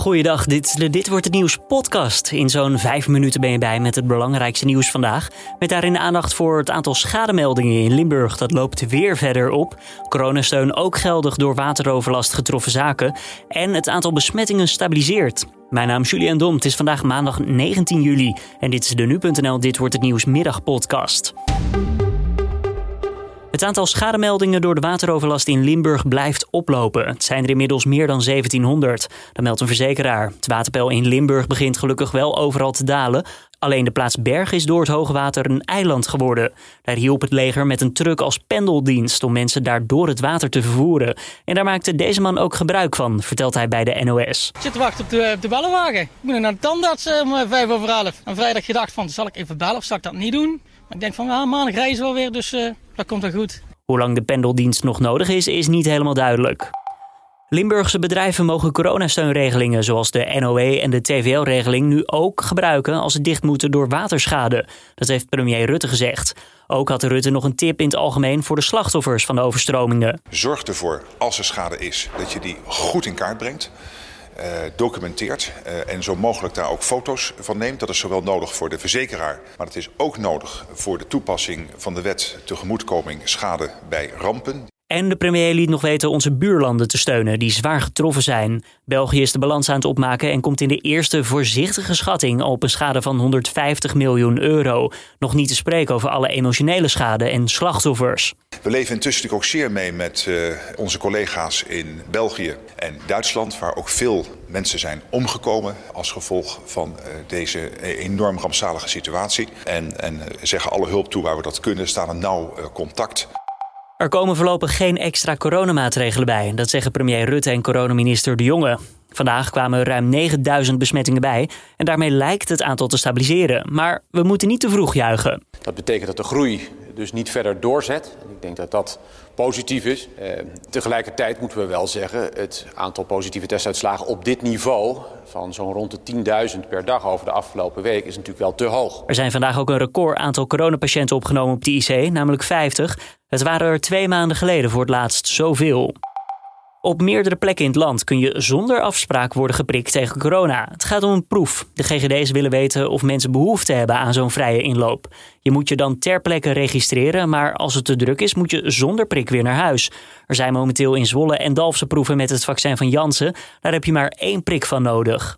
Goeiedag, dit is de Dit Wordt Het Nieuws podcast. In zo'n vijf minuten ben je bij met het belangrijkste nieuws vandaag. Met daarin aandacht voor het aantal schademeldingen in Limburg. Dat loopt weer verder op. Coronasteun ook geldig door wateroverlast getroffen zaken. En het aantal besmettingen stabiliseert. Mijn naam is Julian Dom. Het is vandaag maandag 19 juli. En dit is de Nu.nl Dit Wordt Het Nieuws middagpodcast. Het aantal schademeldingen door de wateroverlast in Limburg blijft oplopen. Het zijn er inmiddels meer dan 1700. Dat meldt een verzekeraar. Het waterpeil in Limburg begint gelukkig wel overal te dalen. Alleen de plaats Berg is door het hoge water een eiland geworden. Daar hielp het leger met een truck als pendeldienst om mensen daar door het water te vervoeren. En daar maakte deze man ook gebruik van, vertelt hij bij de NOS. Ik zit te wachten op de, op de. Ik moet naar de tandarts eh, om eh, vijf over. En vrijdag gedacht van, zal ik even bellen of zal ik dat niet doen? Ik denk van, ja, maandag reizen we weer, dus uh, dat komt wel goed. Hoe lang de pendeldienst nog nodig is, is niet helemaal duidelijk. Limburgse bedrijven mogen coronasteunregelingen zoals de NOE en de TVL-regeling nu ook gebruiken als ze dicht moeten door waterschade. Dat heeft premier Rutte gezegd. Ook had Rutte nog een tip in het algemeen voor de slachtoffers van de overstromingen. Zorg ervoor, als er schade is, dat je die goed in kaart brengt. Uh, documenteert uh, en zo mogelijk daar ook foto's van neemt. Dat is zowel nodig voor de verzekeraar, maar het is ook nodig voor de toepassing van de wet tegemoetkoming schade bij rampen. En de premier liet nog weten onze buurlanden te steunen die zwaar getroffen zijn. België is de balans aan het opmaken en komt in de eerste voorzichtige schatting op een schade van 150 miljoen euro. Nog niet te spreken over alle emotionele schade en slachtoffers. We leven intussen ook zeer mee met uh, onze collega's in België en Duitsland, waar ook veel mensen zijn omgekomen als gevolg van uh, deze enorm rampzalige situatie. En, en zeggen alle hulp toe waar we dat kunnen, staan een nauw uh, contact. Er komen voorlopig geen extra coronamaatregelen bij. Dat zeggen premier Rutte en coronaminister De Jonge. Vandaag kwamen ruim 9000 besmettingen bij en daarmee lijkt het aantal te stabiliseren. Maar we moeten niet te vroeg juichen. Dat betekent dat de groei dus niet verder doorzet. Ik denk dat dat positief is. Eh, tegelijkertijd moeten we wel zeggen, het aantal positieve testuitslagen op dit niveau van zo'n rond de 10.000 per dag over de afgelopen week is natuurlijk wel te hoog. Er zijn vandaag ook een record aantal coronapatiënten opgenomen op de IC, namelijk 50. Het waren er twee maanden geleden voor het laatst zoveel. Op meerdere plekken in het land kun je zonder afspraak worden geprikt tegen corona. Het gaat om een proef. De GGD's willen weten of mensen behoefte hebben aan zo'n vrije inloop. Je moet je dan ter plekke registreren, maar als het te druk is, moet je zonder prik weer naar huis. Er zijn momenteel in Zwolle en Dalfsen proeven met het vaccin van Janssen. Daar heb je maar één prik van nodig.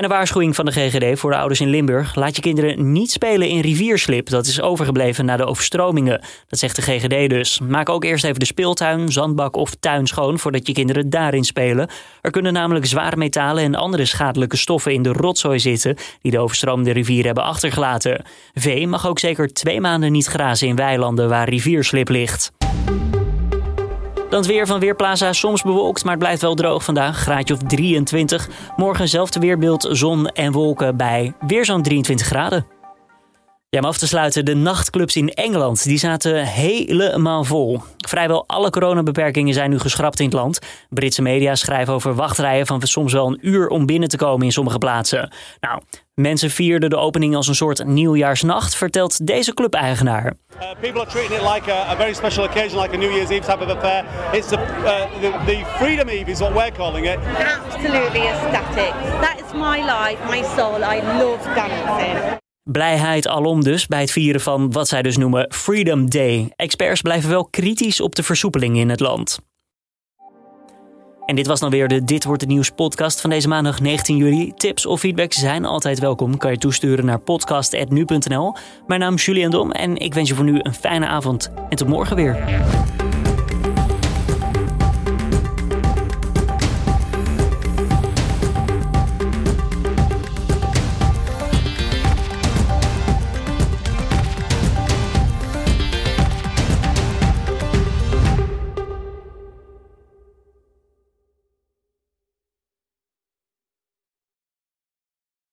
En een waarschuwing van de GGD voor de ouders in Limburg. Laat je kinderen niet spelen in rivierslip. Dat is overgebleven na de overstromingen. Dat zegt de GGD dus. Maak ook eerst even de speeltuin, zandbak of tuin schoon voordat je kinderen daarin spelen. Er kunnen namelijk zware metalen en andere schadelijke stoffen in de rotzooi zitten die de overstroomde rivier hebben achtergelaten. Vee mag ook zeker twee maanden niet grazen in weilanden waar rivierslip ligt. Dan het weer van Weerplaza. Soms bewolkt, maar het blijft wel droog vandaag. Graadje of 23. Morgen hetzelfde weerbeeld, zon en wolken bij weer zo'n 23 graden. Ja, om af te sluiten, de nachtclubs in Engeland die zaten helemaal vol. Vrijwel alle coronabeperkingen zijn nu geschrapt in het land. Britse media schrijven over wachtrijen van soms wel een uur om binnen te komen in sommige plaatsen. Nou, mensen vierden de opening als een soort nieuwjaarsnacht, vertelt deze clubeigenaar. Uh, people are treating it like a, a, very special occasion, like a New Year's Eve type of affair. It's the, uh, the, the Freedom Eve is what we're calling it. Absolutely ecstatic. That is my life, my soul. I love dancing. Blijheid alom dus bij het vieren van wat zij dus noemen Freedom Day. Experts blijven wel kritisch op de versoepeling in het land. En dit was dan weer de Dit Wordt Het Nieuws podcast van deze maandag 19 juli. Tips of feedback zijn altijd welkom. Kan je toesturen naar podcast.nu.nl. Mijn naam is Julian Dom en ik wens je voor nu een fijne avond. En tot morgen weer.